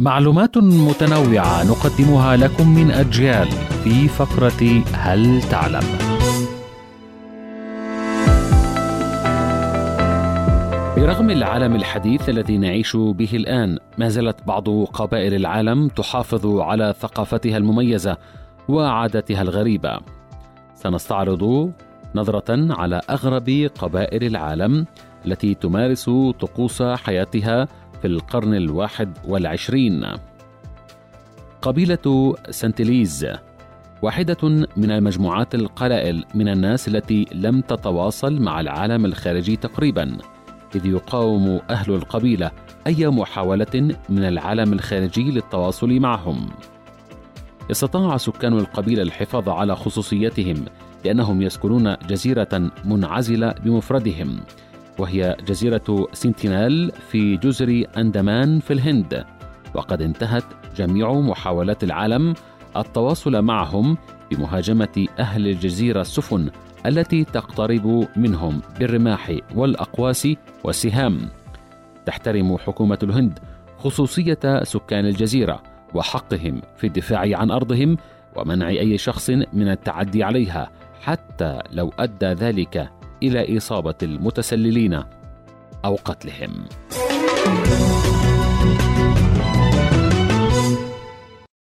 معلومات متنوعة نقدمها لكم من أجيال في فقرة هل تعلم؟ برغم العالم الحديث الذي نعيش به الآن، ما زالت بعض قبائل العالم تحافظ على ثقافتها المميزة وعاداتها الغريبة. سنستعرض نظرة على أغرب قبائل العالم التي تمارس طقوس حياتها في القرن الواحد والعشرين. قبيلة سنتليز واحدة من المجموعات القلائل من الناس التي لم تتواصل مع العالم الخارجي تقريبا إذ يقاوم أهل القبيلة أي محاولة من العالم الخارجي للتواصل معهم. استطاع سكان القبيلة الحفاظ على خصوصيتهم لأنهم يسكنون جزيرة منعزلة بمفردهم. وهي جزيرة سنتينال في جزر أندمان في الهند. وقد انتهت جميع محاولات العالم التواصل معهم بمهاجمة أهل الجزيرة السفن التي تقترب منهم بالرماح والأقواس والسهام. تحترم حكومة الهند خصوصية سكان الجزيرة وحقهم في الدفاع عن أرضهم ومنع أي شخص من التعدي عليها حتى لو أدى ذلك. إلى إصابة المتسللين أو قتلهم.